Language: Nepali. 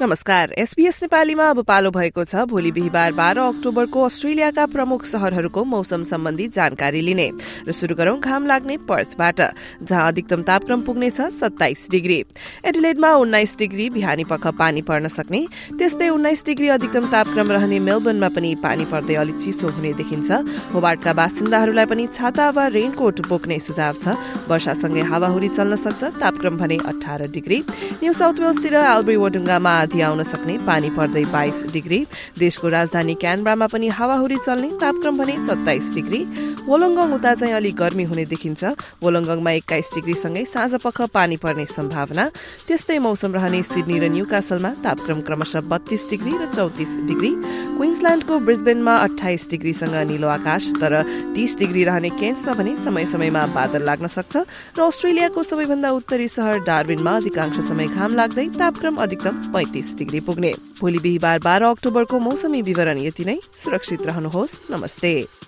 नमस्कार एसपीएस नेपालीमा अब पालो भएको छ। भोलि बिहिबार बाह्र अक्टोबरको अस्ट्रेलियाका प्रमुख शहरहरूको मौसम सम्बन्धी जानकारी लिने र शुरू गरौं घाम लाग्ने पर्थबाट जहाँ अधिकतम तापक्रम पुग्नेछ सत्ताइस डिग्री। एडिलेडमा उन्नाइस डिग्री बिहानी पख पानी पर्न सक्ने। त्यस्तै उन्नाइस डिग्री अधिकतम तापक्रम रहने मेलबर्नमा पनि पानी पर्दै अलि चिसो हुने देखिन्छ। होबार्टका बासिन्दाहरूलाई पनि छाता वा रेनकोट बोक्ने सुझाव छ। वर्षासँगै हावाहुरी चल्न सक्छ। तापक्रम भने अठार डिग्री। न्यू साउथ वेल्सतिर आल्ब्री वडुङ्गामा आधी आउन सक्ने पानी पर्दै बाइस डिग्री। देशको राजधानी क्यानब्रामा पनि हावाहुरी चल्ने तापक्रम भने सत्ताइस डिग्री। वोलङ्गङ उता चाहिँ अलिक गर्मी हुने देखिन्छ। वोलङ्गङमा एक्काइस डिग्रीसँगै साँझ पख पानी पर्ने सम्भावना। त्यस्तै मौसम रहने सिडनी र न्यू कासलमा तापक्रम क्रमशः बत्तीस डिग्री र चौतिस डिग्री। क्विन्सल्याण्डको ब्रिस्बेनमा अठाइस डिग्रीसँग निलो आकाश तर तीस डिग्री रहने केन्समा भने समय समयमा बादल लाग्न सक्छ। र अस्ट्रेलियाको सबैभन्दा उत्तरी सहर डार्बिनमा अधिकांश समय घाम लाग्दै तापक्रम अधिकतम पैँतिस डिग्री पुग्ने। भोलि बिहिबार बाह्र अक्टोबरको मौसमी विवरण यति नै। सुरक्षित रहनुहोस्। नमस्ते।